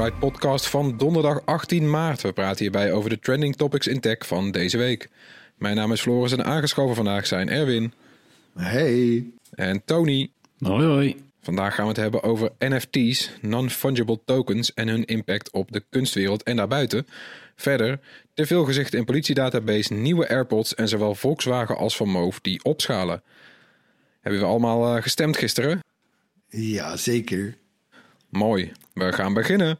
Bright Podcast van donderdag 18 maart. We praten hierbij over de trending topics in tech van deze week. Mijn naam is Floris en aangeschoven vandaag zijn Erwin Hey. en Tony. Hoi hoi. Vandaag gaan we het hebben over NFT's, non-fungible tokens en hun impact op de kunstwereld en daarbuiten. Verder, te veel gezichten in politiedatabase, nieuwe AirPods en zowel Volkswagen als Van Moof die opschalen. Hebben we allemaal eh, gestemd gisteren? Ja, zeker. Mooi, we gaan beginnen.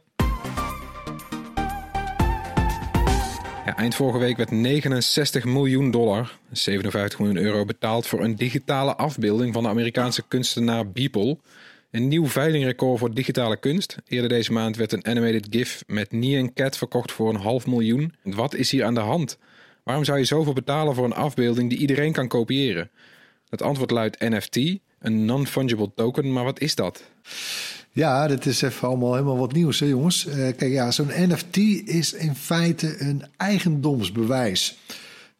Eind vorige week werd 69 miljoen dollar, 57 miljoen euro, betaald voor een digitale afbeelding van de Amerikaanse kunstenaar Beeple. Een nieuw veilingrecord voor digitale kunst. Eerder deze maand werd een animated GIF met Nyan Cat verkocht voor een half miljoen. Wat is hier aan de hand? Waarom zou je zoveel betalen voor een afbeelding die iedereen kan kopiëren? Het antwoord luidt NFT, een non-fungible token, maar wat is dat? Ja, dit is even allemaal helemaal wat nieuws, hè, jongens. Eh, kijk, ja, zo'n NFT is in feite een eigendomsbewijs.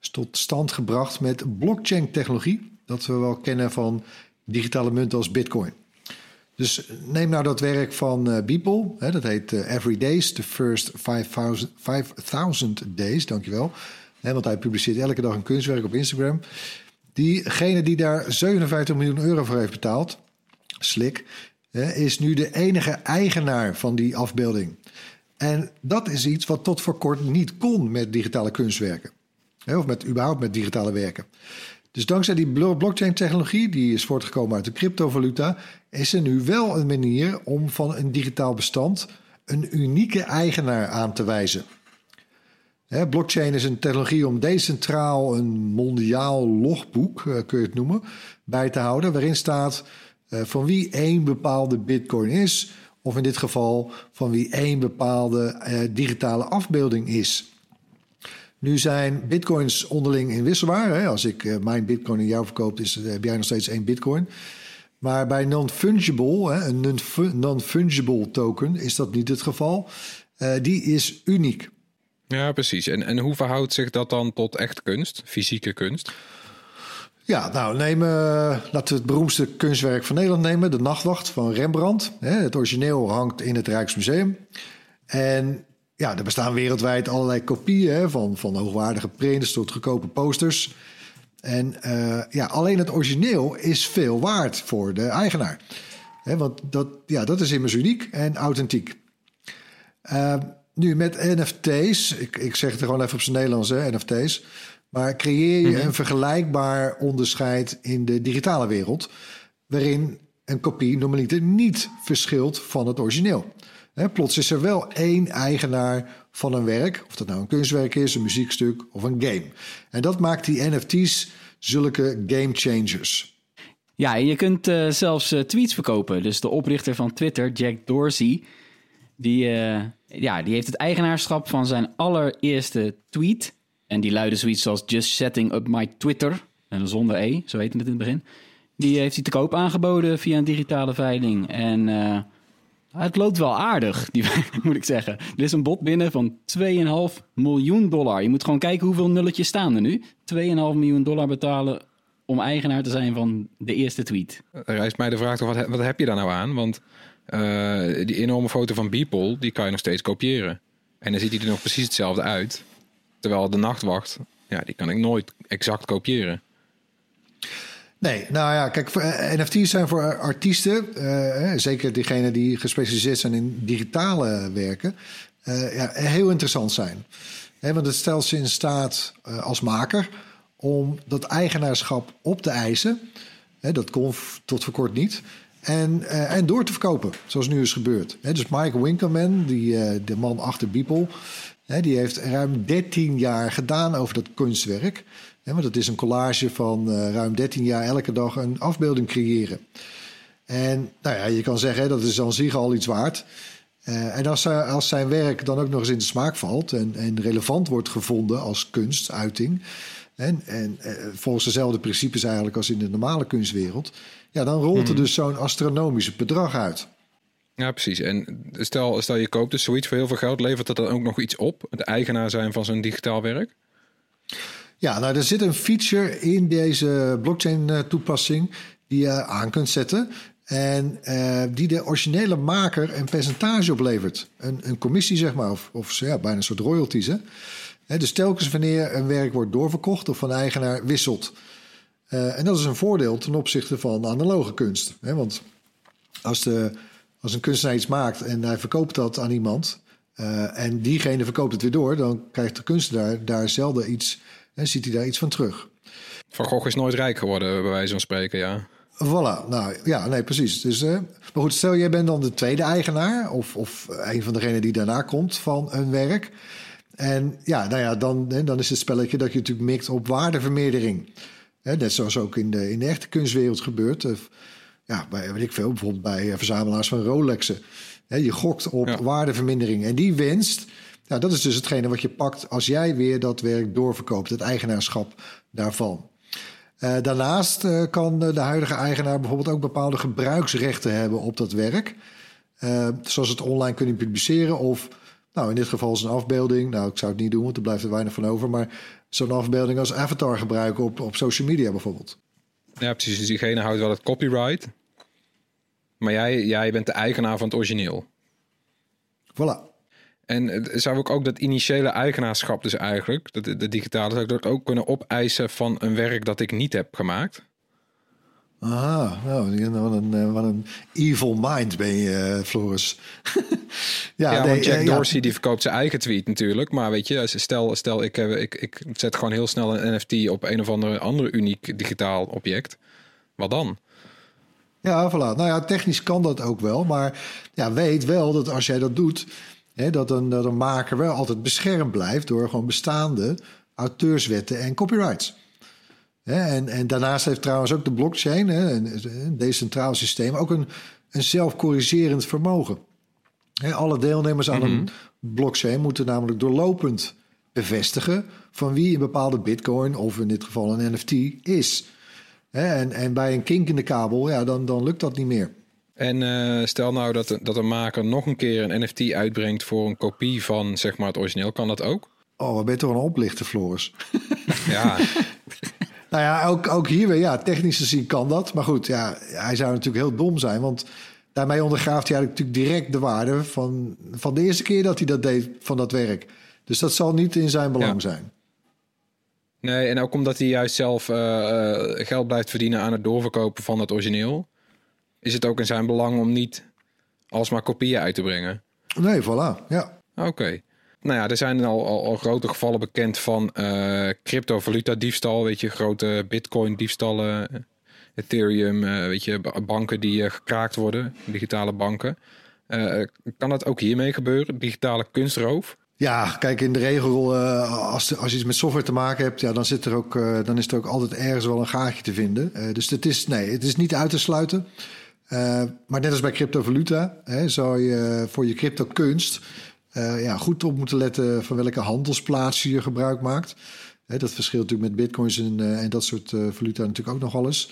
Is tot stand gebracht met blockchain-technologie, dat we wel kennen van digitale munten als Bitcoin. Dus neem nou dat werk van uh, Beeple, hè, dat heet eh, Every the first 5000, 5000 days, dankjewel. Hè, want hij publiceert elke dag een kunstwerk op Instagram. Diegene die daar 57 miljoen euro voor heeft betaald, Slik, is nu de enige eigenaar van die afbeelding. En dat is iets wat tot voor kort niet kon met digitale kunstwerken. Of met, überhaupt met digitale werken. Dus dankzij die blockchain-technologie, die is voortgekomen uit de cryptovaluta, is er nu wel een manier om van een digitaal bestand een unieke eigenaar aan te wijzen. blockchain is een technologie om decentraal een mondiaal logboek, kun je het noemen, bij te houden, waarin staat van wie één bepaalde bitcoin is, of in dit geval van wie één bepaalde uh, digitale afbeelding is. Nu zijn bitcoins onderling inwisselbaar. Hè? Als ik uh, mijn bitcoin in jou verkoop, is, heb jij nog steeds één bitcoin. Maar bij non-fungible, een non-fungible token, is dat niet het geval. die is uniek. Ja, precies. En, en hoe verhoudt zich dat dan tot echt kunst, fysieke kunst? Ja, nou, uh, laten we het beroemdste kunstwerk van Nederland nemen, De Nachtwacht van Rembrandt. Het origineel hangt in het Rijksmuseum. En ja, er bestaan wereldwijd allerlei kopieën van, van hoogwaardige prints tot goedkope posters. En uh, ja, alleen het origineel is veel waard voor de eigenaar. Want dat, ja, dat is immers uniek en authentiek. Uh, nu met NFT's, ik, ik zeg het gewoon even op zijn Nederlands, hè, NFT's. Maar creëer je Mhm. een vergelijkbaar onderscheid in de digitale wereld, waarin een kopie normaliter niet verschilt van het origineel. Hè, plots is er wel één eigenaar van een werk, of dat nou een kunstwerk is, een muziekstuk of een game. En dat maakt die NFT's zulke game changers. Ja, en je kunt eh, zelfs eh, tweets verkopen. Dus de oprichter van Twitter, Jack Dorsey, die, eh, ja, die heeft het eigenaarschap van zijn allereerste tweet. En die luidde zoiets als Just setting up my Twitter. En zonder E, zo heette het in het begin. Die heeft hij te koop aangeboden via een digitale veiling. En eh, het loopt wel aardig, die, moet ik zeggen. Er is een bod binnen van 2,5 miljoen dollar. Je moet gewoon kijken hoeveel nulletjes staan er nu. 2,5 miljoen dollar betalen om eigenaar te zijn van de eerste tweet. Rijst mij de vraag wat, wat heb je daar nou aan? Want eh, die enorme foto van Beeple, die kan je nog steeds kopiëren. En dan ziet hij er nog precies hetzelfde uit. Terwijl de nachtwacht, ja, die kan ik nooit exact kopiëren. Nee, nou ja, kijk, eh, NFT's zijn voor artiesten, uh, zeker diegenen die gespecialiseerd zijn in digitale werken, ja, heel interessant zijn. want het stelt ze in staat als maker om dat eigenaarschap op te eisen. dat kon tot voor kort niet. En, en door te verkopen, zoals nu is gebeurd. dus Mike Winkelman, die, de man achter Beeple, die heeft ruim 13 jaar gedaan over dat kunstwerk. Want het is een collage van uh, ruim 13 jaar elke dag een afbeelding creëren. En nou ja, je kan zeggen, dat is aan zich al iets waard. Uh, en als, als, zijn werk dan ook nog eens in de smaak valt en, en relevant wordt gevonden als kunstuiting. En, en uh, volgens dezelfde principes eigenlijk als in de normale kunstwereld. Ja, dan rolt er mhm. dus zo'n astronomisch bedrag uit. Ja, precies. En stel, stel je koopt dus zoiets voor heel veel geld, levert dat dan ook nog iets op? Het eigenaar zijn van zo'n digitaal werk? Ja, nou, er zit een feature in deze blockchain-toepassing eh, die je aan kunt zetten. En uh, die de originele maker een percentage oplevert. Een, een commissie, zeg maar, of, of ja, bijna een soort royalties. Hè? dus telkens wanneer een werk wordt doorverkocht of van eigenaar wisselt. Uh, en dat is een voordeel ten opzichte van analoge kunst. Hè? Want als, de, als een kunstenaar iets maakt en hij verkoopt dat aan iemand. Uh, en diegene verkoopt het weer door, dan krijgt de kunstenaar daar zelden iets en ziet hij daar iets van terug. Van Gogh is nooit rijk geworden, bij wijze van spreken, ja. Voilà, nou ja, nee, precies. Dus, uh, maar goed, stel jij bent dan de tweede eigenaar, of, of een van degenen die daarna komt van een werk. En ja, nou ja, dan, dan is het spelletje dat je natuurlijk mikt op waardevermeerdering. net zoals ook in de, in de echte kunstwereld gebeurt. Ja, bij, weet ik veel, bijvoorbeeld bij verzamelaars van Rolexen. je gokt op waardevermindering. En die winst, nou, dat is dus hetgene wat je pakt als jij weer dat werk doorverkoopt, het eigenaarschap daarvan. Uh, daarnaast uh, kan de huidige eigenaar bijvoorbeeld ook bepaalde gebruiksrechten hebben op dat werk. Uh, zoals het online kunnen publiceren of, nou in dit geval is een afbeelding. Nou, ik zou het niet doen, want er blijft er weinig van over. Maar zo'n afbeelding als avatar gebruiken op, op social media bijvoorbeeld. Ja, precies. Dus diegene houdt wel het copyright. Maar jij, jij bent de eigenaar van het origineel. Voilà. En zou ik ook dat initiële eigenaarschap dus eigenlijk, de, de digitale, zou ik dat ook kunnen opeisen van een werk dat ik niet heb gemaakt? Ah, nou, wat een, eh, wat een evil mind ben je, eh, Floris. ja, ja nee, Jack Dorsey die verkoopt zijn eigen tweet natuurlijk. Maar weet je, stel, stel ik, heb, ik, ik zet gewoon heel snel een NFT op een of andere, andere uniek digitaal object. Wat dan? Ja, voilà. Nou ja, technisch kan dat ook wel. Maar ja, weet wel dat als jij dat doet dat, een, dat een maker wel altijd beschermd blijft door gewoon bestaande auteurswetten en copyrights. en, en daarnaast heeft trouwens ook de blockchain, een decentraal systeem, ook een, een zelfcorrigerend vermogen. alle deelnemers aan een mhm. blockchain moeten namelijk doorlopend bevestigen van wie een bepaalde bitcoin of in dit geval een NFT is. En, en bij een kink in de kabel, ja, dan, dan lukt dat niet meer. En uh, stel nou dat, dat een maker nog een keer een NFT uitbrengt voor een kopie van zeg maar, het origineel, kan dat ook? Oh, wat ben je toch een oplichter, Floris? Ja. nou ja, ook, ook hier weer, ja, technisch gezien kan dat. Maar goed, ja, hij zou natuurlijk heel dom zijn, want daarmee ondergraaft hij natuurlijk direct de waarde van, van de eerste keer dat hij dat deed van dat werk. Dus dat zal niet in zijn belang zijn. Nee, en ook omdat hij juist zelf uh, geld blijft verdienen aan het doorverkopen van het origineel is het ook in zijn belang om niet alsmaar kopieën uit te brengen. Nee, voilà, ja. Oké. Nou ja, er zijn al, al, al grote gevallen bekend van uh, cryptovaluta diefstal, weet je, grote bitcoin diefstallen, Ethereum, uh, weet je, banken die uh, gekraakt worden, digitale banken. kan dat ook hiermee gebeuren, digitale kunstroof? Ja, kijk, in de regel, als, als je iets met software te maken hebt, ja, dan, zit er ook, dan is er ook altijd ergens wel een gaatje te vinden. dus het is, nee, het is niet uit te sluiten. Maar net als bij cryptovaluta hè, zou je voor je crypto kunst uh, ja, goed op moeten letten van welke handelsplaats je gebruik maakt. Dat verschilt natuurlijk met bitcoins en, en dat soort valuta natuurlijk ook nog alles.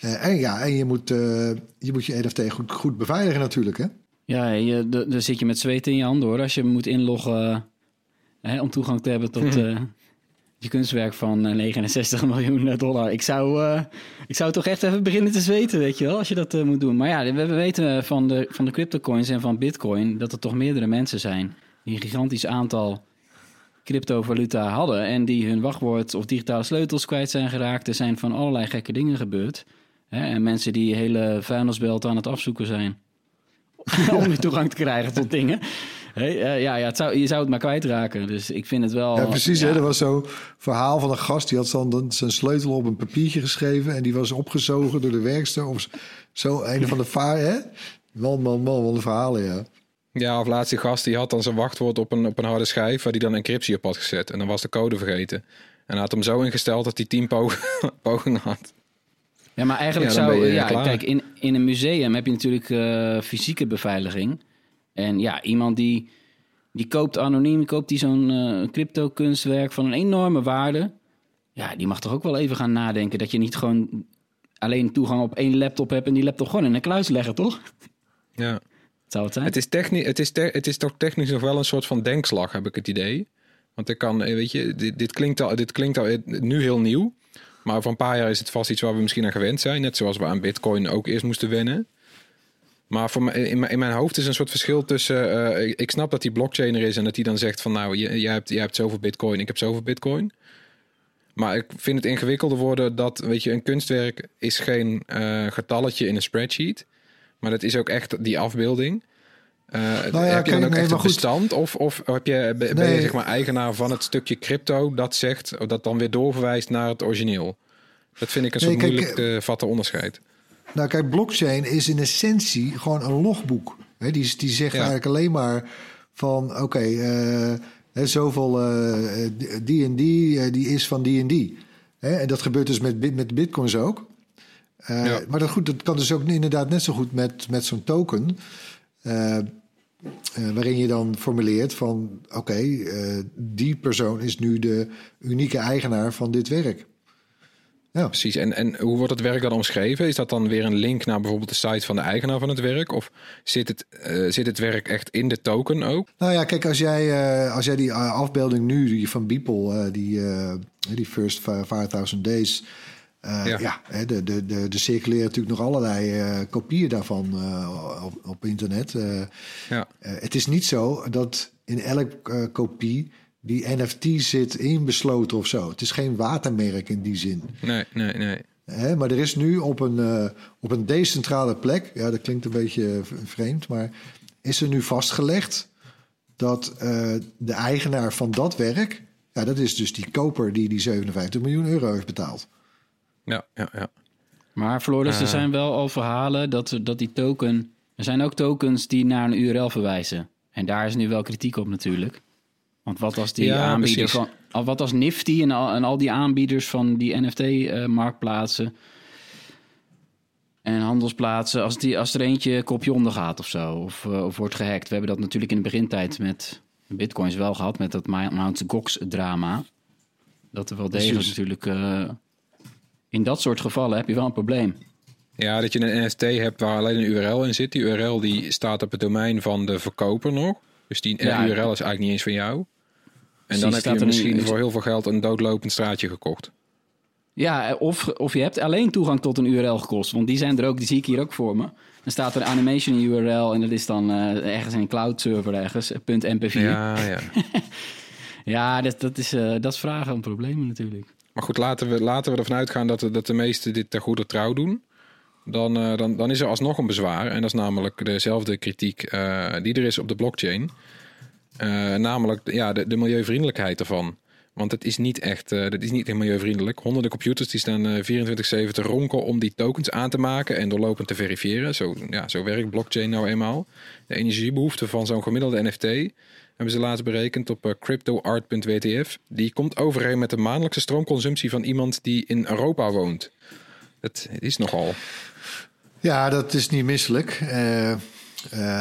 en ja, en je moet, je, moet je NFT goed, goed beveiligen natuurlijk. Hè? Ja, je, daar zit je met zweet in je handen hoor. Als je moet inloggen hè, om toegang te hebben tot, je kunstwerk van 69 eh, miljoen dollar. Ik zou, uh, ik zou toch echt even beginnen te zweten, weet je wel, als je dat uh, moet doen. Maar ja, we weten van de, van de cryptocoins en van bitcoin dat er toch meerdere mensen zijn die een gigantisch aantal cryptovaluta hadden en die hun wachtwoord of digitale sleutels kwijt zijn geraakt. Er zijn van allerlei gekke dingen gebeurd. Hè? En mensen die hele vuilnisbelt aan het afzoeken zijn om de toegang te krijgen tot dingen. Hey, uh, ja, ja het zou, je zou het maar kwijtraken. Dus ik vind het wel... Ja, precies. Ja. Hè? Er was zo'n verhaal van een gast... die had dan zijn sleutel op een papiertje geschreven... en die was opgezogen door de werkster... of zo een van de vaar... Hè? Man, man, man, wat een verhalen, ja. Ja, of laatste gast die had dan zijn wachtwoord op een, op een harde schijf... waar hij dan encryptie op had gezet. En dan was de code vergeten. En hij had hem zo ingesteld dat hij tien pogingen had. Ja, maar eigenlijk ja, zou... Ja, kijk, in, in een museum heb je natuurlijk uh, fysieke beveiliging... En ja, iemand die, die koopt anoniem, koopt die zo'n uh, crypto kunstwerk van een enorme waarde. Ja, die mag toch ook wel even gaan nadenken dat je niet gewoon alleen toegang op één laptop hebt en die laptop gewoon in een kluis leggen, toch? Ja. Zou het zijn? Het is, technisch, het, is het is toch technisch nog wel een soort van denkslag, heb ik het idee. Want ik kan, eh, weet je, dit, dit, klinkt al, dit klinkt al nu heel nieuw. Maar over een paar jaar is het vast iets waar we misschien aan gewend zijn. Net zoals we aan Bitcoin ook eerst moesten wennen. Maar voor in, mijn, hoofd is een soort verschil tussen. Uh, ik, snap dat die blockchain er is en dat die dan zegt van nou, jij hebt, jij hebt zoveel bitcoin, ik heb zoveel bitcoin. Maar ik vind het ingewikkelder worden dat, weet je, een kunstwerk is geen uh, getalletje in een spreadsheet. Maar dat is ook echt die afbeelding. Uh, nou ja, heb je dan ook echt een bestand? Of, of heb je, ben nee. je zeg maar eigenaar van het stukje crypto dat zegt, dat dan weer doorverwijst naar het origineel? Dat vind ik een soort moeilijk te vatten onderscheid. Nou, kijk, blockchain is in essentie gewoon een logboek. He, die, die zegt eigenlijk alleen maar van: oké, okay, uh, zoveel uh, die en die, die is van die en die. en dat gebeurt dus met, met bitcoins ook. Ja. Maar dat, goed, dat kan dus ook inderdaad net zo goed met, met zo'n token. Waarin je dan formuleert van: oké, die persoon is nu de unieke eigenaar van dit werk. Ja, precies. En, en hoe wordt het werk dan omschreven? Is dat dan weer een link naar bijvoorbeeld de site van de eigenaar van het werk? Of zit het, uh, zit het werk echt in de token ook? Nou ja, kijk, als jij, als jij die afbeelding nu die van Beeple, die, die First 5000 Days... ja, ja de, de, de, de circuleren natuurlijk nog allerlei kopieën daarvan op, op internet. ja. het is niet zo dat in elke kopie die NFT zit inbesloten of zo. Het is geen watermerk in die zin. Nee, nee, nee. Hè, maar er is nu op een, op een decentrale plek, ja, dat klinkt een beetje vreemd, maar is er nu vastgelegd dat de eigenaar van dat werk, ja, dat is dus die koper die die 57 miljoen euro heeft betaald. Ja, ja, ja. Maar Floris, er zijn wel al verhalen dat, dat die token. Er zijn ook tokens die naar een URL verwijzen. En daar is nu wel kritiek op natuurlijk. Want wat als die ja, aanbieder van. Wat als Nifty en al, en al die aanbieders van die NFT-marktplaatsen. Uh, en handelsplaatsen, als, die, als er eentje kopje onder gaat of zo, of, uh, of wordt gehackt. We hebben dat natuurlijk in de begintijd met bitcoins wel gehad, met dat Mount Gox-drama. Dat er wel degelijk natuurlijk... Uh, in dat soort gevallen heb je wel een probleem. Ja, dat je een NFT hebt waar alleen een URL in zit. Die URL die staat op het domein van de verkoper nog. Dus die ja, URL is eigenlijk niet eens van jou. En dan heb je misschien voor heel veel geld een doodlopend straatje gekocht. Ja, of, of je hebt alleen toegang tot een URL gekost. Want die zijn er ook, die zie ik hier ook voor me. Dan staat er animation URL en dat is dan uh, ergens in een cloud server ergens, .mp4. Ja, ja. ja, dat, dat, is, uh, dat is vragen om problemen natuurlijk. Maar goed, laten we, laten we ervan uitgaan dat, dat de meesten dit ter goede trouw doen. Dan, uh, dan, dan is er alsnog een bezwaar. En dat is namelijk dezelfde kritiek die er is op de blockchain. Uh, namelijk ja, de, de, milieuvriendelijkheid ervan. Want het is niet echt, dat is niet echt milieuvriendelijk. Honderden computers die staan uh, 24-7 te ronken om die tokens aan te maken en doorlopend te verifiëren. Zo, ja, zo werkt blockchain nou eenmaal. De energiebehoefte van zo'n gemiddelde NFT hebben ze laatst berekend op uh, cryptoart.wtf. Die komt overeen met de maandelijkse stroomconsumptie van iemand die in Europa woont. Dat is nogal. Ja, dat is niet misselijk. Uh, uh,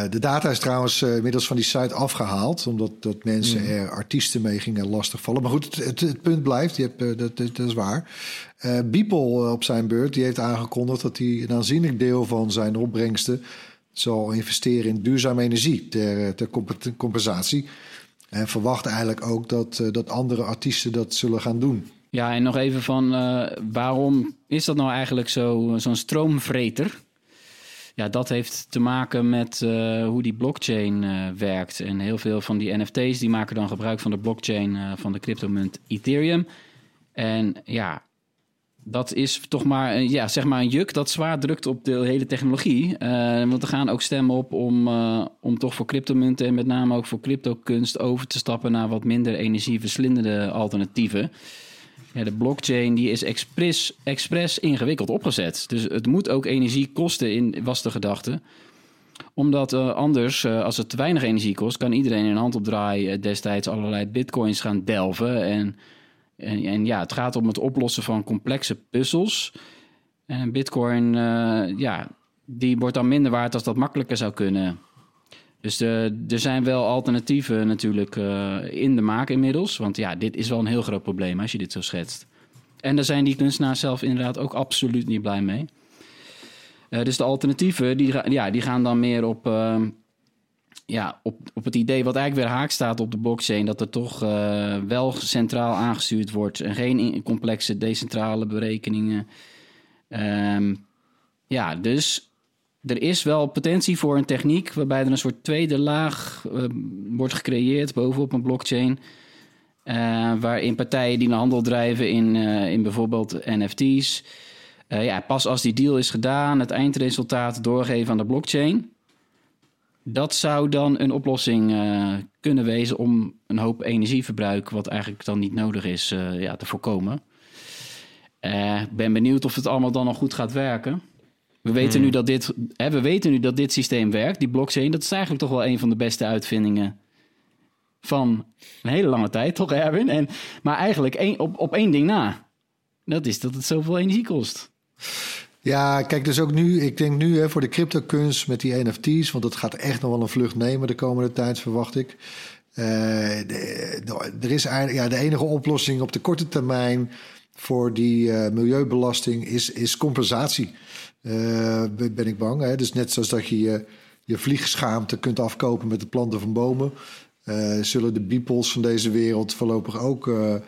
de data is trouwens uh, inmiddels van die site afgehaald, omdat dat mensen mm. er artiesten mee gingen lastigvallen. Maar goed, het, het, het punt blijft, je hebt, dat, dat, is waar. Beeple op zijn beurt, die heeft aangekondigd dat hij een aanzienlijk deel van zijn opbrengsten zal investeren in duurzame energie ter, ter compensatie. En verwacht eigenlijk ook dat, dat andere artiesten dat zullen gaan doen. Ja, en nog even van waarom is dat nou eigenlijk zo, zo'n stroomvreter? ja, dat heeft te maken met eh, hoe die blockchain eh, werkt. En heel veel van die NFT's die maken dan gebruik van de blockchain eh, van de cryptomunt Ethereum. En ja, dat is toch maar, ja, zeg maar een juk dat zwaar drukt op de hele technologie. Eh, want er gaan ook stemmen op om, eh, om toch voor cryptomunten en met name ook voor cryptokunst over te stappen naar wat minder energieverslindende alternatieven. Ja, de blockchain die is expres, expres ingewikkeld opgezet. Dus het moet ook energie kosten, in, was de gedachte. Omdat eh, anders, als het te weinig energie kost, kan iedereen in een handopdraai eh, destijds allerlei bitcoins gaan delven. En, en, en ja, het gaat om het oplossen van complexe puzzels. En bitcoin, eh, ja, die wordt dan minder waard als dat makkelijker zou kunnen. Dus er zijn wel alternatieven natuurlijk eh, in de maak inmiddels. Want ja, dit is wel een heel groot probleem als je dit zo schetst. En daar zijn die kunstenaars zelf inderdaad ook absoluut niet blij mee. Eh, dus de alternatieven, die, ja, die gaan dan meer op, ja, op, op het idee wat eigenlijk weer haak staat op de blockchain... dat er toch eh, wel centraal aangestuurd wordt... en geen complexe decentrale berekeningen. Ehm, ja, dus er is wel potentie voor een techniek waarbij er een soort tweede laag eh, wordt gecreëerd bovenop een blockchain. eh, waarin partijen die een handel drijven in, in bijvoorbeeld NFT's. ja, pas als die deal is gedaan, het eindresultaat doorgeven aan de blockchain. Dat zou dan een oplossing eh, kunnen wezen om een hoop energieverbruik, wat eigenlijk dan niet nodig is, eh, ja, te voorkomen. Eh, Ik ben benieuwd of het allemaal dan nog goed gaat werken. We weten, nu dat dit, hè, we weten nu dat dit systeem werkt, die blockchain. Dat is eigenlijk toch wel een van de beste uitvindingen van een hele lange tijd, toch Erwin? En, maar eigenlijk één, op, op één ding na. Dat is dat het zoveel energie kost. Ja, kijk, dus ook nu, ik denk nu hè, voor de cryptokunst met die NFT's, want dat gaat echt nog wel een vlucht nemen de komende tijd, verwacht ik. Eh, de- de- er is eigenlijk, ja, de enige oplossing op de korte termijn voor die eh, milieubelasting is, is compensatie. Eh, ben ik bang. Hè? Dus net zoals dat je je, je vliegschaamte kunt afkopen met het planten van bomen. zullen de beeples van deze wereld voorlopig ook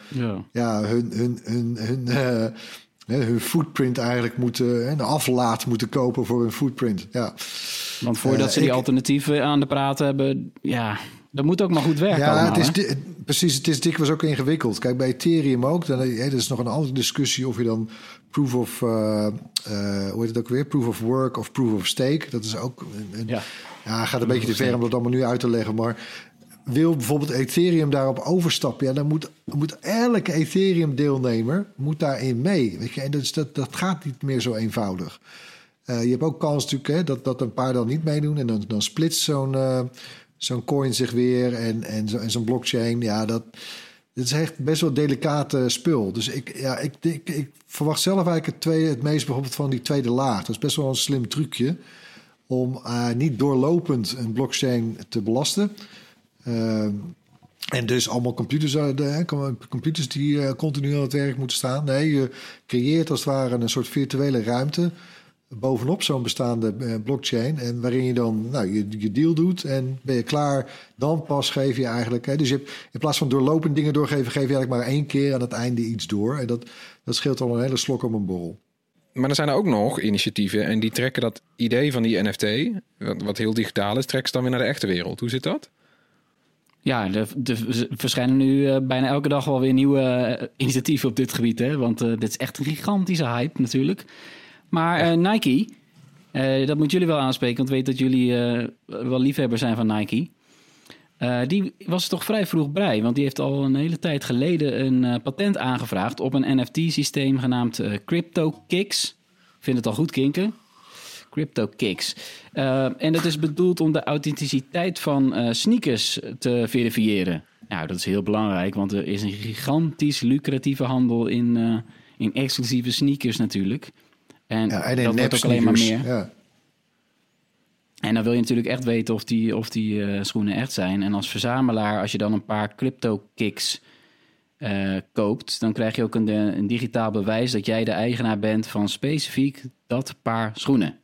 Ja. ja, hun, hun, hun, hun, hun footprint eigenlijk moeten, een aflaat moeten kopen voor hun footprint. Ja, Want voordat Eh, ze die ik- alternatieven aan de praten hebben, ja, dat moet ook maar goed werken ja allemaal, het is, precies. Het is dikwijls ook ingewikkeld. Kijk, bij Ethereum ook. Dan, hè, dat is nog een andere discussie of je dan proof of, eh, eh, hoe heet het ook weer? Proof of work of proof of stake. Dat is ook een, een- Ja. ja. gaat een beetje te ver om dat allemaal nu uit te leggen. Maar wil bijvoorbeeld Ethereum daarop overstappen, ja, dan moet, moet elke Ethereum-deelnemer moet daarin mee. Weet je? En dus dat, dat gaat niet meer zo eenvoudig. Eh, je hebt ook kans natuurlijk hè, dat, dat een paar dan niet meedoen. En dan, dan eh, zo'n coin zich weer en, en, zo, zo'n blockchain. Ja, dat, is echt best wel delicate spul. Dus ik, ja, ik, ik verwacht zelf eigenlijk het, tweede, het meest bijvoorbeeld van die tweede laag. Dat is best wel een slim trucje om eh, niet doorlopend een blockchain te belasten. Ehm, en dus allemaal computers, eh, computers die eh, continu aan het werk moeten staan. Nee, je creëert als het ware een soort virtuele ruimte bovenop zo'n bestaande eh, blockchain. En waarin je dan nou, je, je deal doet en ben je klaar. Dan pas geef je eigenlijk. Hè, dus je in plaats van doorlopend dingen doorgeven, geef je eigenlijk maar één keer aan het einde iets door. En dat, dat scheelt al een hele slok op een borrel. Maar er zijn er ook nog initiatieven en die trekken dat idee van die NFT, wat, wat heel digitaal is, trekken ze dan weer naar de echte wereld. Hoe zit dat? Ja, er er verschijnen nu eh, bijna elke dag wel weer nieuwe eh, initiatieven op dit gebied. Hè? Want eh, dit is echt een gigantische hype natuurlijk. Maar Nike, dat moet jullie wel aanspreken, want ik weet dat jullie wel liefhebber zijn van Nike. Die was toch vrij vroeg bij, want die heeft al een hele tijd geleden een patent aangevraagd op een NFT-systeem genaamd CryptoKicks. Ik vind het al goed kinken. CryptoKicks. Eh, en dat is bedoeld om de authenticiteit van eh, sneakers te verifiëren. Nou, dat is heel belangrijk, want er is een gigantisch lucratieve handel in, eh, in exclusieve sneakers natuurlijk. En, Ja, dat wordt ook alleen maar meer. Ja. En dan wil je natuurlijk echt weten of die, of die schoenen echt zijn. En als verzamelaar, als je dan een paar crypto-kicks eh, koopt, dan krijg je ook een, een digitaal bewijs dat jij de eigenaar bent van specifiek dat paar schoenen.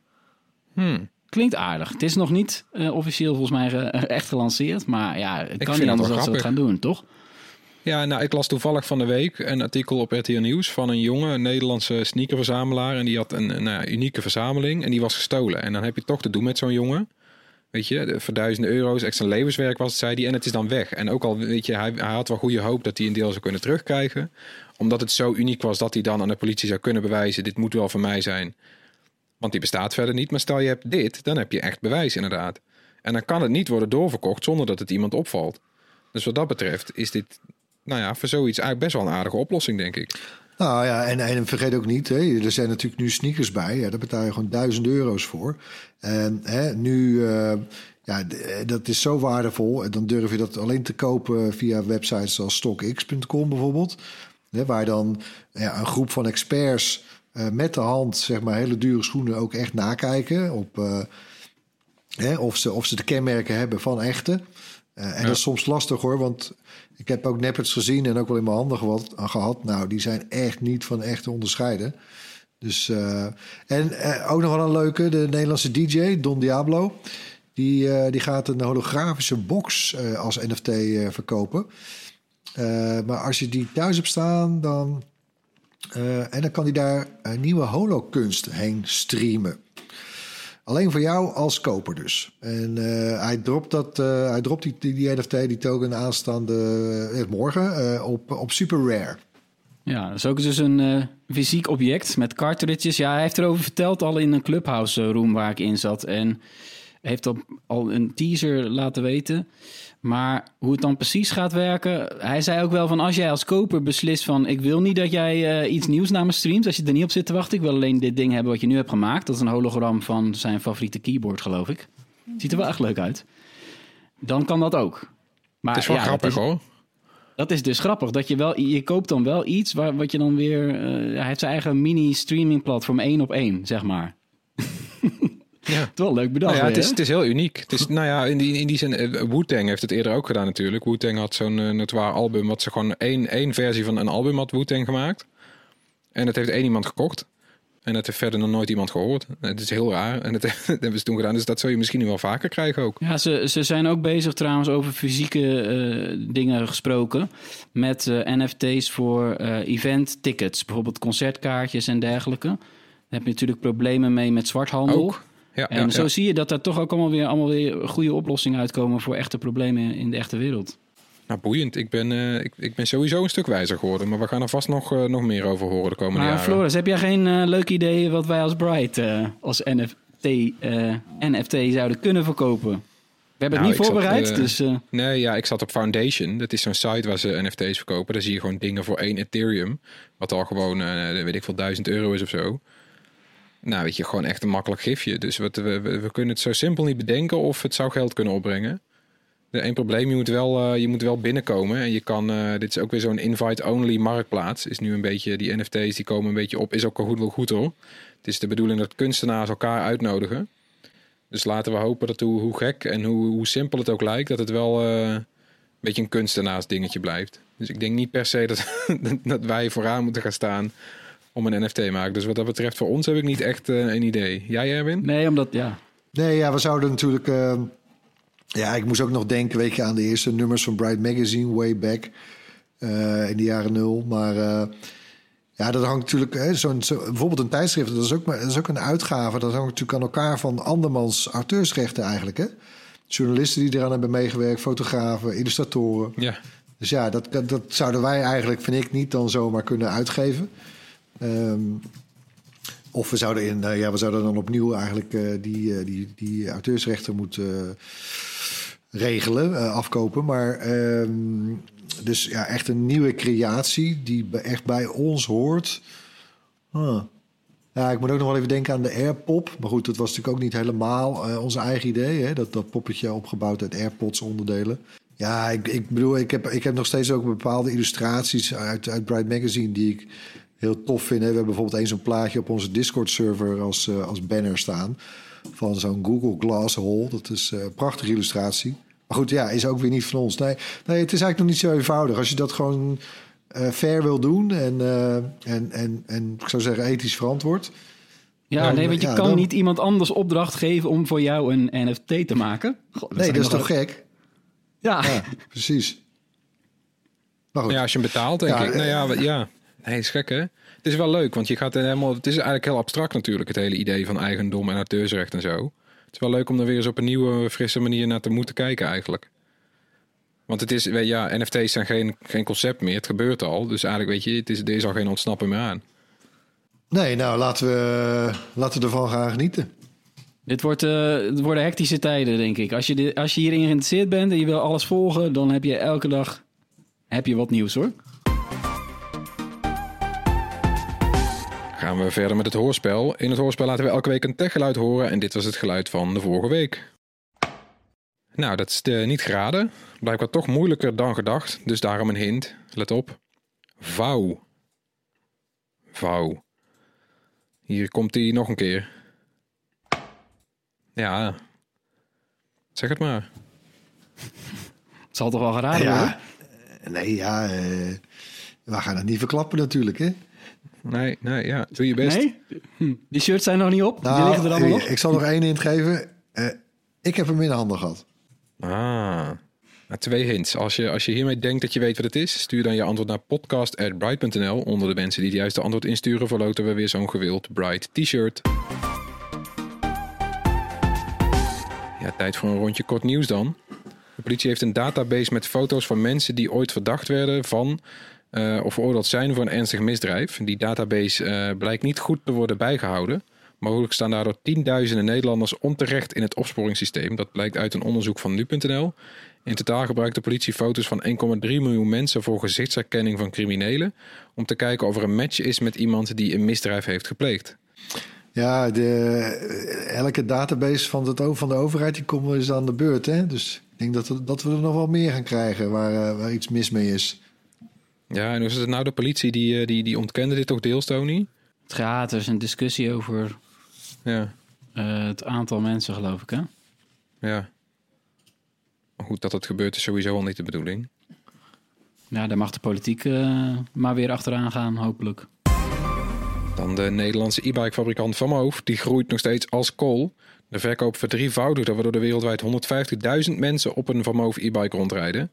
Hmm. Klinkt aardig. Het is nog niet eh, officieel volgens mij echt gelanceerd, maar ja, het kan niet anders dan ze het gaan doen, toch? Ja, nou, ik las toevallig van de week een artikel op RTL Nieuws van een jongen, een Nederlandse sneakerverzamelaar. En die had een, een nou unieke verzameling en die was gestolen. En dan heb je toch te doen met zo'n jongen. Weet je, voor duizenden euro's, extra levenswerk was het, zei hij. En het is dan weg. En ook al, weet je, hij, hij had wel goede hoop dat hij een deel zou kunnen terugkrijgen. Omdat het zo uniek was dat hij dan aan de politie zou kunnen bewijzen: dit moet wel van mij zijn. Want die bestaat verder niet. Maar stel je hebt dit, dan heb je echt bewijs inderdaad. En dan kan het niet worden doorverkocht zonder dat het iemand opvalt. Dus wat dat betreft is dit, nou ja, voor zoiets eigenlijk best wel een aardige oplossing, denk ik. Nou ja, en, en vergeet ook niet, hè, er zijn natuurlijk nu sneakers bij. Ja, daar betaal je gewoon duizend euro's voor. En hè, nu, eh, ja, eh, dat is zo waardevol. En dan durf je dat alleen te kopen via websites als stockx.com bijvoorbeeld. Hè, waar dan ja, een groep van experts eh, met de hand, zeg maar, hele dure schoenen ook echt nakijken. Op, eh, hè, of, ze, of ze de kenmerken hebben van echte. Eh, en Ja. dat is soms lastig hoor, want ik heb ook Neppets gezien en ook wel in mijn handen gehad, gehad. Nou, die zijn echt niet van echt te onderscheiden. Dus, en ook nog wel een leuke, de Nederlandse DJ, Don Diablo. Die, die gaat een holografische box als NFT verkopen. Maar als je die thuis hebt staan, dan, eh, en dan kan hij daar een nieuwe holokunst heen streamen. Alleen voor jou als koper dus. En eh, hij dropt, dat, eh, hij dropt die, die, NFT, die token aanstaande eh, morgen eh, op, op Super Rare. Ja, dat is ook dus een eh, fysiek object met cartridges. Ja, hij heeft erover verteld al in een clubhouse eh, room waar ik in zat. En heeft al een teaser laten weten. Maar hoe het dan precies gaat werken... Hij zei ook wel van als jij als koper beslist van... ik wil niet dat jij eh, iets nieuws naar me streamt... als je er niet op zit te wachten. Ik wil alleen dit ding hebben wat je nu hebt gemaakt. Dat is een hologram van zijn favoriete keyboard, geloof ik. Ziet er wel echt leuk uit. Dan kan dat ook. Maar Het is wel ja, grappig is- hoor. dat is dus grappig. Dat je wel, je koopt dan wel iets waar, wat je dan weer. eh, hij heeft zijn eigen mini streaming platform één op één, zeg maar. Ja. Het wel leuk bedacht. Nou ja, het, is, hè? het is heel uniek. Het is, nou ja, in die, in die zin, eh, Wu-Tang heeft het eerder ook gedaan natuurlijk. Wu-Tang had zo'n uh, notoire album, wat ze gewoon één, één versie van een album had Wu-Tang gemaakt. En dat heeft één iemand gekocht. En dat heeft verder nog nooit iemand gehoord. Het is heel raar. En dat, dat hebben ze toen gedaan. Dus dat zul je misschien nu wel vaker krijgen ook. Ja, ze, ze zijn ook bezig trouwens over fysieke eh, dingen gesproken. Met NFT's voor eh, event tickets. Bijvoorbeeld concertkaartjes en dergelijke. Daar heb je natuurlijk problemen mee met zwarthandel. Ook. Ja, En ja, zo ja. zie je dat er toch ook allemaal weer, allemaal weer goede oplossingen uitkomen voor echte problemen in de echte wereld. Nou, boeiend. Ik ben, eh, ik, ik ben sowieso een stuk wijzer geworden. Maar we gaan er vast nog, eh, nog meer over horen de komende Maar jaren. Floris, heb jij geen eh, leuk idee wat wij als Bright als NFT, NFT zouden kunnen verkopen? We hebben Nou, het niet ik zat, voorbereid, dus Nee, ja, ik zat op Foundation. Dat is zo'n site waar ze NFT's verkopen. Daar zie je gewoon dingen voor één Ethereum. Wat al gewoon, weet ik veel, duizend euro is of zo. Nou, weet je, gewoon echt een makkelijk gifje. Dus we, we, kunnen het zo simpel niet bedenken of het zou geld kunnen opbrengen. De één probleem, je moet wel, eh, je moet wel binnenkomen. En je kan, eh, dit is ook weer zo'n invite-only marktplaats. Is nu een beetje, die NFT's die komen een beetje op. Is ook wel goed, wel goed hoor. Het is de bedoeling dat kunstenaars elkaar uitnodigen. Dus laten we hopen dat hoe, hoe gek en hoe, hoe simpel het ook lijkt, dat het wel eh, een beetje een kunstenaars dingetje blijft. Dus ik denk niet per se dat, dat wij vooraan moeten gaan staan om een NFT te maken. Dus wat dat betreft, voor ons heb ik niet echt eh, een idee. Jij, Erwin? nee, omdat ja. Nee, ja, we zouden natuurlijk. eh, ja, ik moest ook nog denken, weet je, aan de eerste nummers van Bright Magazine, way back eh, in de jaren nul. Maar eh, ja, dat hangt natuurlijk. Hè, zo'n, zo, bijvoorbeeld een tijdschrift, dat is, ook, maar, dat is ook een uitgave. Dat hangt natuurlijk aan elkaar van andermans auteursrechten eigenlijk. Hè? Journalisten die eraan hebben meegewerkt, fotografen, illustratoren. Ja. Dus ja, dat, dat, dat zouden wij eigenlijk, vind ik, niet dan zomaar kunnen uitgeven. Ehm, of we zouden, in, eh, ja, we zouden dan opnieuw eigenlijk eh, die, eh, die, die auteursrechten moeten regelen, afkopen. Maar ehm, dus ja, echt een nieuwe creatie die echt bij ons hoort. Ja, ik moet ook nog wel even denken aan de AirPop. Maar goed, dat was natuurlijk ook niet helemaal eh, onze eigen idee. Hè? Dat, dat poppetje opgebouwd uit AirPods onderdelen. Ja, ik, ik bedoel, ik heb, ik heb nog steeds ook bepaalde illustraties uit, uit Bright Magazine die ik heel tof vind. hè. We hebben bijvoorbeeld eens een plaatje op onze Discord-server als, eh, als banner staan. Van zo'n Google Glass Hole. Dat is eh, een prachtige illustratie. Maar goed, ja, is ook weer niet van ons. Nee, nee het is eigenlijk nog niet zo eenvoudig. Als je dat gewoon eh, fair wil doen en, eh, en, en, en ik zou zeggen ethisch verantwoord. Ja, Dan, nee, want je ja, kan dan- niet iemand anders opdracht geven om voor jou een NFT te maken. God, Nee, dat is toch gek? Ja. Ja, precies. Maar goed, Ja, als je hem betaalt, denk Ja, ik. Nou ja, ja. Nee, is gek hè? Het is wel leuk, want je gaat er helemaal... Het is eigenlijk heel abstract natuurlijk, het hele idee van eigendom en auteursrecht en zo. Het is wel leuk om er weer eens op een nieuwe, frisse manier naar te moeten kijken eigenlijk. Want het is, weet je, ja, NFT's zijn geen, geen concept meer. Het gebeurt al. Dus eigenlijk, weet je, het is, er is al geen ontsnappen meer aan. nee, nou laten we, laten we ervan gaan genieten. Dit wordt, eh, het worden hectische tijden, denk ik. Als je, dit, als je hierin geïnteresseerd bent en je wil alles volgen, dan heb je elke dag heb je wat nieuws hoor. Gaan we verder met het hoorspel. In het hoorspel laten we elke week een techgeluid horen. En dit was het geluid van de vorige week. Nou, dat is eh, niet geraden. Blijkbaar toch moeilijker dan gedacht. Dus daarom een hint. Let op. Vouw. Vouw. Hier komt hij nog een keer. Ja. Zeg het maar. Het zal toch wel geraden worden? Ja, nee, ja, eh, we gaan het niet verklappen natuurlijk, hè? Nee, nee, ja. Doe je best. Nee? Hm. Die shirts zijn nog niet op. Die liggen er allemaal nog. Nou, ik zal nog één hint geven. Eh, ik heb hem in de handen gehad. Ah. Nou, twee hints. Als je, als je hiermee denkt dat je weet wat het is, stuur dan je antwoord naar podcast.bright.nl. Onder de mensen die het juiste antwoord insturen, verloten we weer zo'n gewild Bright t-shirt. Ja, tijd voor een rondje kort nieuws dan. De politie heeft een database met foto's van mensen die ooit verdacht werden van of veroordeeld zijn voor een ernstig misdrijf. Die database eh, blijkt niet goed te worden bijgehouden. Mogelijk staan daardoor tienduizenden Nederlanders onterecht in het opsporingssysteem. Dat blijkt uit een onderzoek van nu.nl. In totaal gebruikt de politie foto's van 1,3 miljoen mensen voor gezichtsherkenning van criminelen. Om te kijken of er een match is met iemand die een misdrijf heeft gepleegd. Ja, de, elke database van, het, van de overheid die komt eens aan de beurt. Hè? Dus ik denk dat, we- dat we er nog wel meer gaan krijgen waar, eh, waar iets mis mee is. Ja, en hoe is het nou? De politie die, eh, die, die ontkende dit toch deels, Tony? Het gaat, er is een discussie over Ja, eh, het aantal mensen, geloof ik. Hè? ja. Goed, dat het gebeurt is sowieso al niet de bedoeling. Ja, daar mag de politiek eh, maar weer achteraan gaan, hopelijk. Dan de Nederlandse e-bike fabrikant Van Moof. Die groeit nog steeds als kool. De verkoop verdrievoudigde, waardoor er wereldwijd 150.000 mensen op een Van Moof e-bike rondrijden.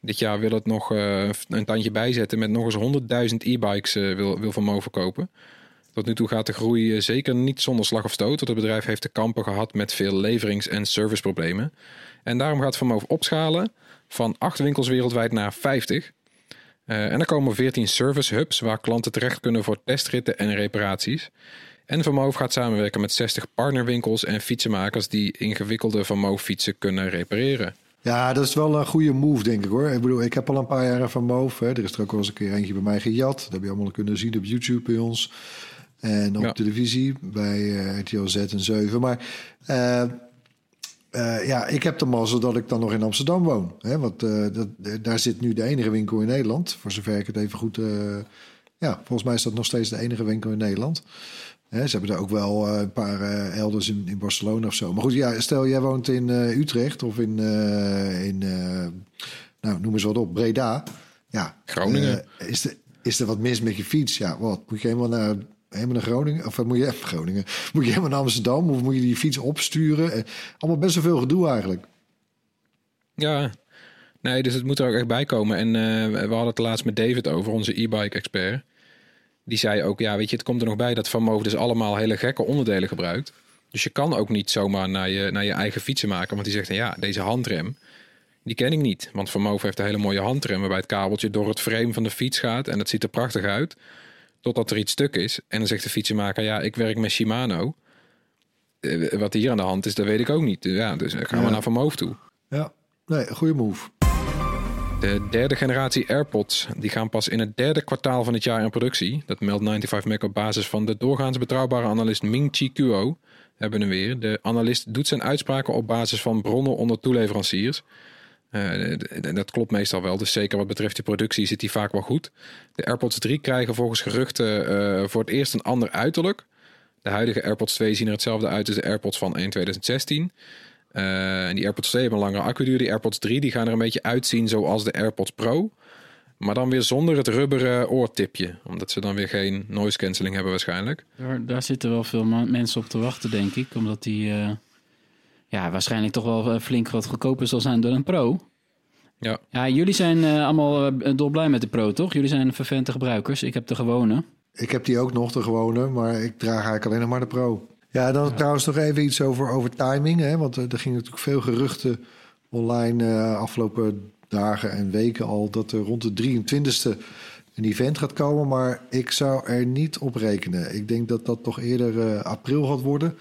Dit jaar wil het nog eh, een tandje bijzetten met nog eens 100.000 e-bikes eh, wil, wil Van verkopen. Tot nu toe gaat de groei eh, zeker niet zonder slag of stoot. Want het bedrijf heeft te kampen gehad met veel leverings- en serviceproblemen. En daarom gaat Van opschalen van 8 winkels wereldwijd naar 50. Eh, en er komen 14 service hubs waar klanten terecht kunnen voor testritten en reparaties. En Van Moof gaat samenwerken met 60 partnerwinkels en fietsenmakers die ingewikkelde Van Moof fietsen kunnen repareren. Ja, dat is wel een goede move, denk ik hoor. Ik bedoel, ik heb al een paar jaren van Moof. Hè. Er is er ook wel eens een keer eentje bij mij gejat. Dat heb je allemaal kunnen zien op YouTube bij ons. En op Ja. televisie bij eh RTL Z en 7. Maar eh, eh, ja, ik heb de mazzel dat ik dan nog in Amsterdam woon. Hè? Want dat, daar zit nu de enige winkel in Nederland. Voor zover ik het even goed... ja, volgens mij is dat nog steeds de enige winkel in Nederland. Hè, ze hebben er ook wel eh, een paar eh, elders in, in Barcelona of zo. Maar goed, ja, stel jij woont in eh, Utrecht of in, in nou, noem eens wat op, Breda. Ja, Groningen. is, er, is er wat mis met je fiets? Ja, wat? Moet je helemaal naar, helemaal naar Groningen? Of moet je Groningen? Moet je helemaal naar Amsterdam? Of moet je die fiets opsturen? Allemaal best wel veel gedoe eigenlijk. Ja, nee, dus het moet er ook echt bij komen. En we hadden het laatst met David over, onze e-bike expert. Die zei ook, ja, weet je, het komt er nog bij dat Van Moof dus allemaal hele gekke onderdelen gebruikt. Dus je kan ook niet zomaar naar je, naar je eigen fietsen maken. Want die zegt, ja, deze handrem, die ken ik niet. Want Van Moof heeft een hele mooie handrem waarbij het kabeltje door het frame van de fiets gaat. En dat ziet er prachtig uit. Totdat er iets stuk is. En dan zegt de fietsenmaker, ja, ik werk met Shimano. Eh, Wat hier aan de hand is, dat weet ik ook niet. Ja, dus gaan we Ja. naar Van Moof toe. Ja, nee, goede move. De derde generatie AirPods die gaan pas in het derde kwartaal van het jaar in productie. Dat meldt 95 Mac op basis van de doorgaans betrouwbare analist Ming Chi Kuo. Hebben we weer. De analist doet zijn uitspraken op basis van bronnen onder toeleveranciers. D- dat klopt meestal wel. Dus zeker wat betreft de productie zit die vaak wel goed. De AirPods 3 krijgen volgens geruchten eh, voor het eerst een ander uiterlijk. De huidige AirPods 2 zien er hetzelfde uit als de AirPods van 1 2016. Eh, en die AirPods 2 hebben een langere accuduur. Die AirPods 3 die gaan er een beetje uitzien zoals de AirPods Pro. Maar dan weer zonder het rubberen oortipje. Omdat ze dan weer geen noise cancelling hebben waarschijnlijk. Daar, daar zitten wel veel mensen op te wachten, denk ik. Omdat die eh, ja, waarschijnlijk toch wel eh, flink wat goedkoper zal zijn dan een Pro. Ja, Ja, jullie zijn eh, allemaal dolblij met de Pro, toch? Jullie zijn vervente gebruikers. Ik heb de gewone. Ik heb die ook nog, de gewone, maar ik draag eigenlijk alleen nog maar de Pro. Ja, dan trouwens nog even iets over, over timing. Hè? Want eh, er gingen natuurlijk veel geruchten online eh, afgelopen dagen en weken al... dat er rond de 23e een event gaat komen. Maar ik zou er niet op rekenen. Ik denk dat dat toch eerder eh, april gaat worden.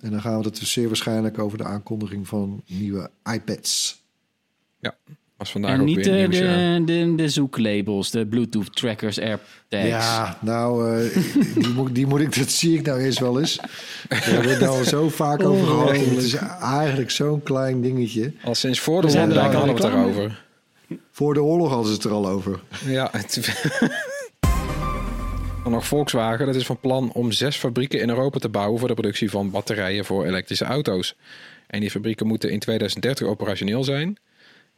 En dan gaan we het dus zeer waarschijnlijk over de aankondiging van nieuwe iPads. Was vandaag en ook niet weer nieuws, ja. de, de, de zoeklabels, de Bluetooth trackers, AirTags. Ja, nou, eh, die, moet, die moet ik, dat zie ik nou eerst wel eens. We hebben het nou al zo vaak over gehad. en Het is eigenlijk zo'n klein dingetje. Al sinds voor de er lockdown hadden we het erover. Voor de oorlog hadden ze het er al over. Ja, het... Dan nog Volkswagen, dat is van plan om zes fabrieken in Europa te bouwen voor de productie van batterijen voor elektrische auto's. En die fabrieken moeten in 2030 operationeel zijn.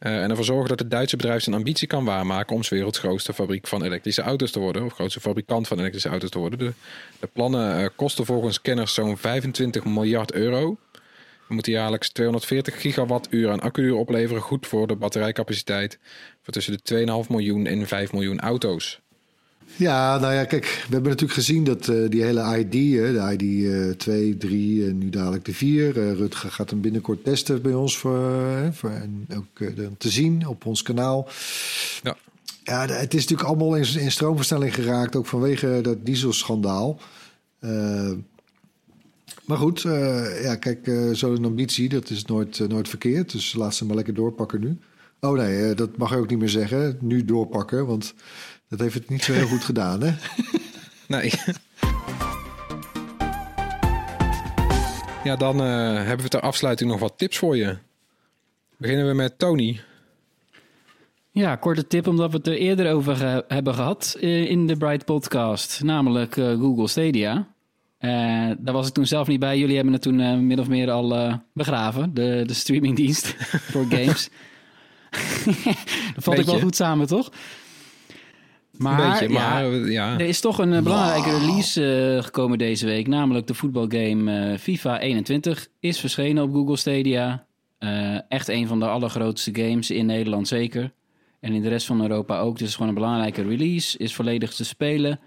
Eh, en ervoor zorgen dat het Duitse bedrijf zijn ambitie kan waarmaken om 's werelds grootste fabriek van elektrische auto's te worden. Of grootste fabrikant van elektrische auto's te worden. De, plannen eh, kosten volgens kenners zo'n 25 miljard euro. We moeten jaarlijks 240 gigawattuur aan accuuur opleveren. Goed voor de batterijcapaciteit voor tussen de 2,5 miljoen en 5 miljoen auto's. Ja, nou ja, kijk, we hebben natuurlijk gezien dat eh, die hele ID, hè, de ID eh 2, 3 en nu dadelijk de 4. eh, Rutger gaat hem binnenkort testen bij ons voor, eh, voor en ook te zien op ons kanaal. Ja. Ja, het is natuurlijk allemaal in, in stroomversnelling geraakt, ook vanwege dat dieselschandaal. Maar goed, ja, kijk, zo'n ambitie, dat is nooit, nooit verkeerd. Dus laat ze maar lekker doorpakken nu. Oh nee, dat mag je ook niet meer zeggen. Nu doorpakken, want dat heeft het niet zo heel goed gedaan, hè? Nee. Ja, dan eh, hebben we ter afsluiting nog wat tips voor je. Beginnen we met Tony. Ja, korte tip omdat we het er eerder over ge- hebben gehad eh, in de Bright Podcast, namelijk eh, Google Stadia. Eh, daar was ik toen zelf niet bij. Jullie hebben het toen eh, min of meer al eh, begraven, de, de streamingdienst voor games. dat valt ook wel goed samen, toch? Maar, beetje, eh, ja. er is toch een eh, belangrijke release eh, gekomen deze week, namelijk de voetbalgame FIFA 21 is verschenen op Google Stadia. Echt een van de allergrootste games in Nederland zeker. En in de rest van Europa ook. Dus gewoon een belangrijke release. Is volledig te spelen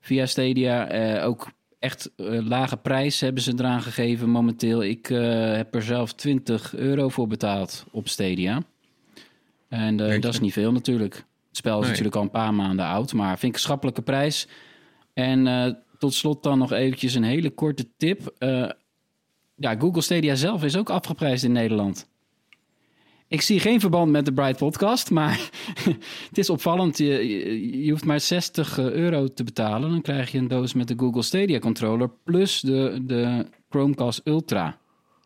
via Stadia. Ook echt lage prijs hebben ze eraan gegeven momenteel. Ik heb er zelf 20 euro voor betaald op Stadia. En dat is niet veel natuurlijk. Het spel is Nee. natuurlijk al een paar maanden oud. Maar vind ik een schappelijke prijs. En eh, tot slot dan nog eventjes een hele korte tip. Eh, ja, Google Stadia zelf is ook afgeprijsd in Nederland. Ik zie geen verband met de Bright Podcast, maar het is opvallend. Je, je, je hoeft maar 60 euro te betalen. Dan krijg je een doos met de Google Stadia controller plus de, de Chromecast Ultra.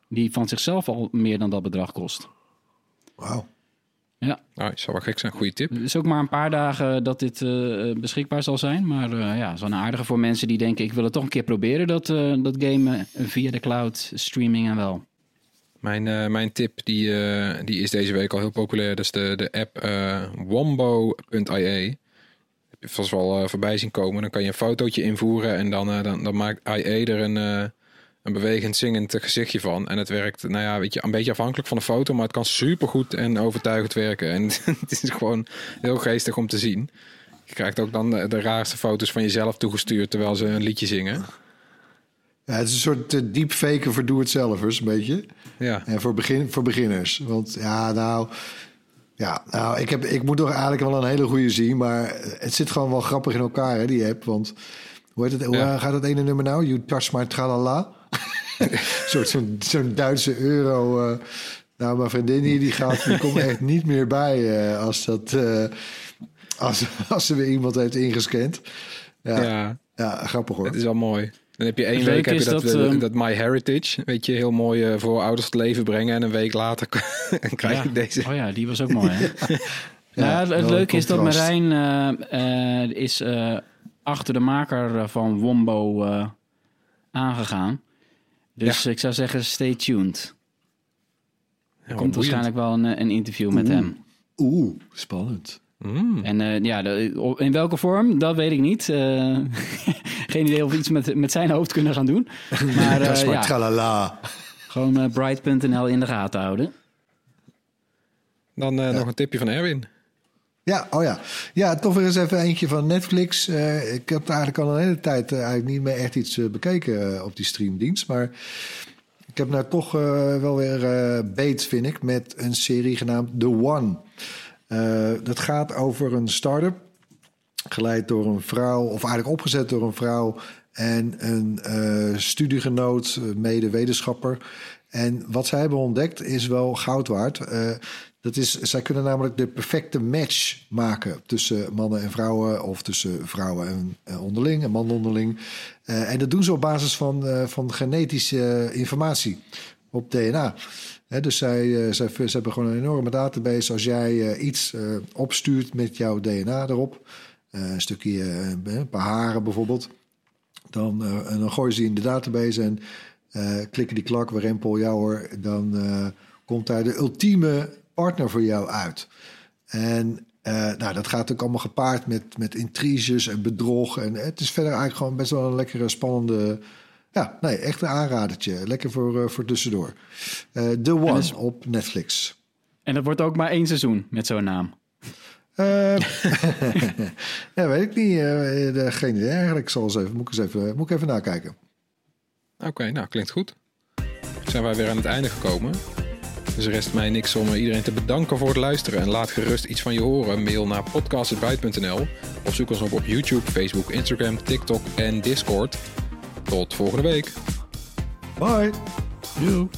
Die van zichzelf al meer dan dat bedrag kost. Wauw. Ja, Nou, zou wel gek zijn. Goede tip. het is ook maar een paar dagen dat dit eh, beschikbaar zal zijn. Maar eh, ja, zo'n aardige voor mensen die denken... ik wil het toch een keer proberen, dat, eh, dat game eh, via de cloud, streaming en wel. Mijn, eh, mijn tip die, eh, die is deze week al heel populair. Dat is de, de app eh wombo.ie. Heb je vast wel eh, voorbij zien komen. Dan kan je een fotootje invoeren en dan, eh, dan, dan maakt IE er een, eh, een bewegend zingend gezichtje van. En het werkt, nou ja, weet je, een beetje afhankelijk van de foto, maar het kan supergoed en overtuigend werken. En het is gewoon heel geestig om te zien. Je krijgt ook dan de, de raarste foto's van jezelf toegestuurd terwijl ze een liedje zingen. Ja, het is een soort uh, deepfaken voor doe-het-zelvers, een beetje. Ja, En voor, begin, voor beginners. Want ja, nou... Ja, nou, ik, heb, ik moet toch eigenlijk wel een hele goede zien. Maar het zit gewoon wel grappig in elkaar, hè, die app. Want hoe, heet het, hoe gaat dat ene nummer nou? You touch my tralala. Een soort zo'n zo'n Duitse euro. eh. nou, mijn vriendin hier, die, gaat, die komt echt niet meer bij eh, als, dat, eh, als, als ze weer iemand heeft ingescand. Ja, ja. ja. grappig hoor. Het is wel mooi. Dan heb je één Het week heb je dat, ehm, dat My Heritage, weet je, heel mooi voor ouders tot leven brengen. En een week later krijg je Ja. deze. Oh ja, die was ook mooi, hè? Ja, nou, het leuke is dat. Marijn eh, eh, is eh, achter de maker van Wombo eh, aangegaan. Dus ik zou zeggen, stay tuned. Er komt waarschijnlijk wel een, eh, een interview met hem. Oeh, spannend. Mm. En eh, ja, de- in welke vorm, dat weet ik niet. Eh, geen idee of we iets met, met zijn hoofd kunnen gaan doen. Maar Dat is eh, maar ja, tralala. gewoon bright.nl in de gaten houden. Dan eh, nog een tipje van Erwin. Ja, oh ja. Ja, toch weer eens even eentje van Netflix. Eh, ik heb eigenlijk al een hele tijd eh, eigenlijk niet meer echt iets eh, bekeken op die streamdienst. Maar ik heb nou toch wel weer beet, vind ik, met een serie genaamd The One. Dat gaat over een start-up, geleid door een vrouw, of eigenlijk opgezet door een vrouw en een studiegenoot, mede-wetenschapper. En wat zij hebben ontdekt is wel goud waard. Dat is, zij kunnen namelijk de perfecte match maken tussen mannen en vrouwen, of tussen vrouwen en eh, onderling en mannen onderling. Eh, en dat doen ze op basis van, eh, van genetische informatie op DNA. Dus zij, zij, ze hebben gewoon een enorme database. Als jij iets opstuurt met jouw DNA erop, een stukje, een paar haren bijvoorbeeld, dan, dan gooien ze in de database en klikken die klak weer rempel, ja hoor, dan komt daar de ultieme partner voor jou uit. En eh, nou, dat gaat ook allemaal gepaard met, met intriges en bedrog. En het is verder eigenlijk gewoon best wel een lekkere, spannende... Ja, nee, echt een aanradertje. Lekker voor, eh, voor tussendoor. Eh The One is- op Netflix. En dat wordt ook maar één seizoen met zo'n naam. Eh, ja, weet ik niet. eh, de- geen idee eigenlijk. Ik zal eens even, moet, ik eens even, moet ik even nakijken. Oké, nou klinkt goed. Zijn wij weer aan het einde gekomen. Dus rest mij niks om iedereen te bedanken voor het luisteren. En laat gerust iets van je horen. Mail naar podcast.buit.nl of zoek ons op op YouTube, Facebook, Instagram, TikTok en Discord. Tot volgende week. Bye! Doei.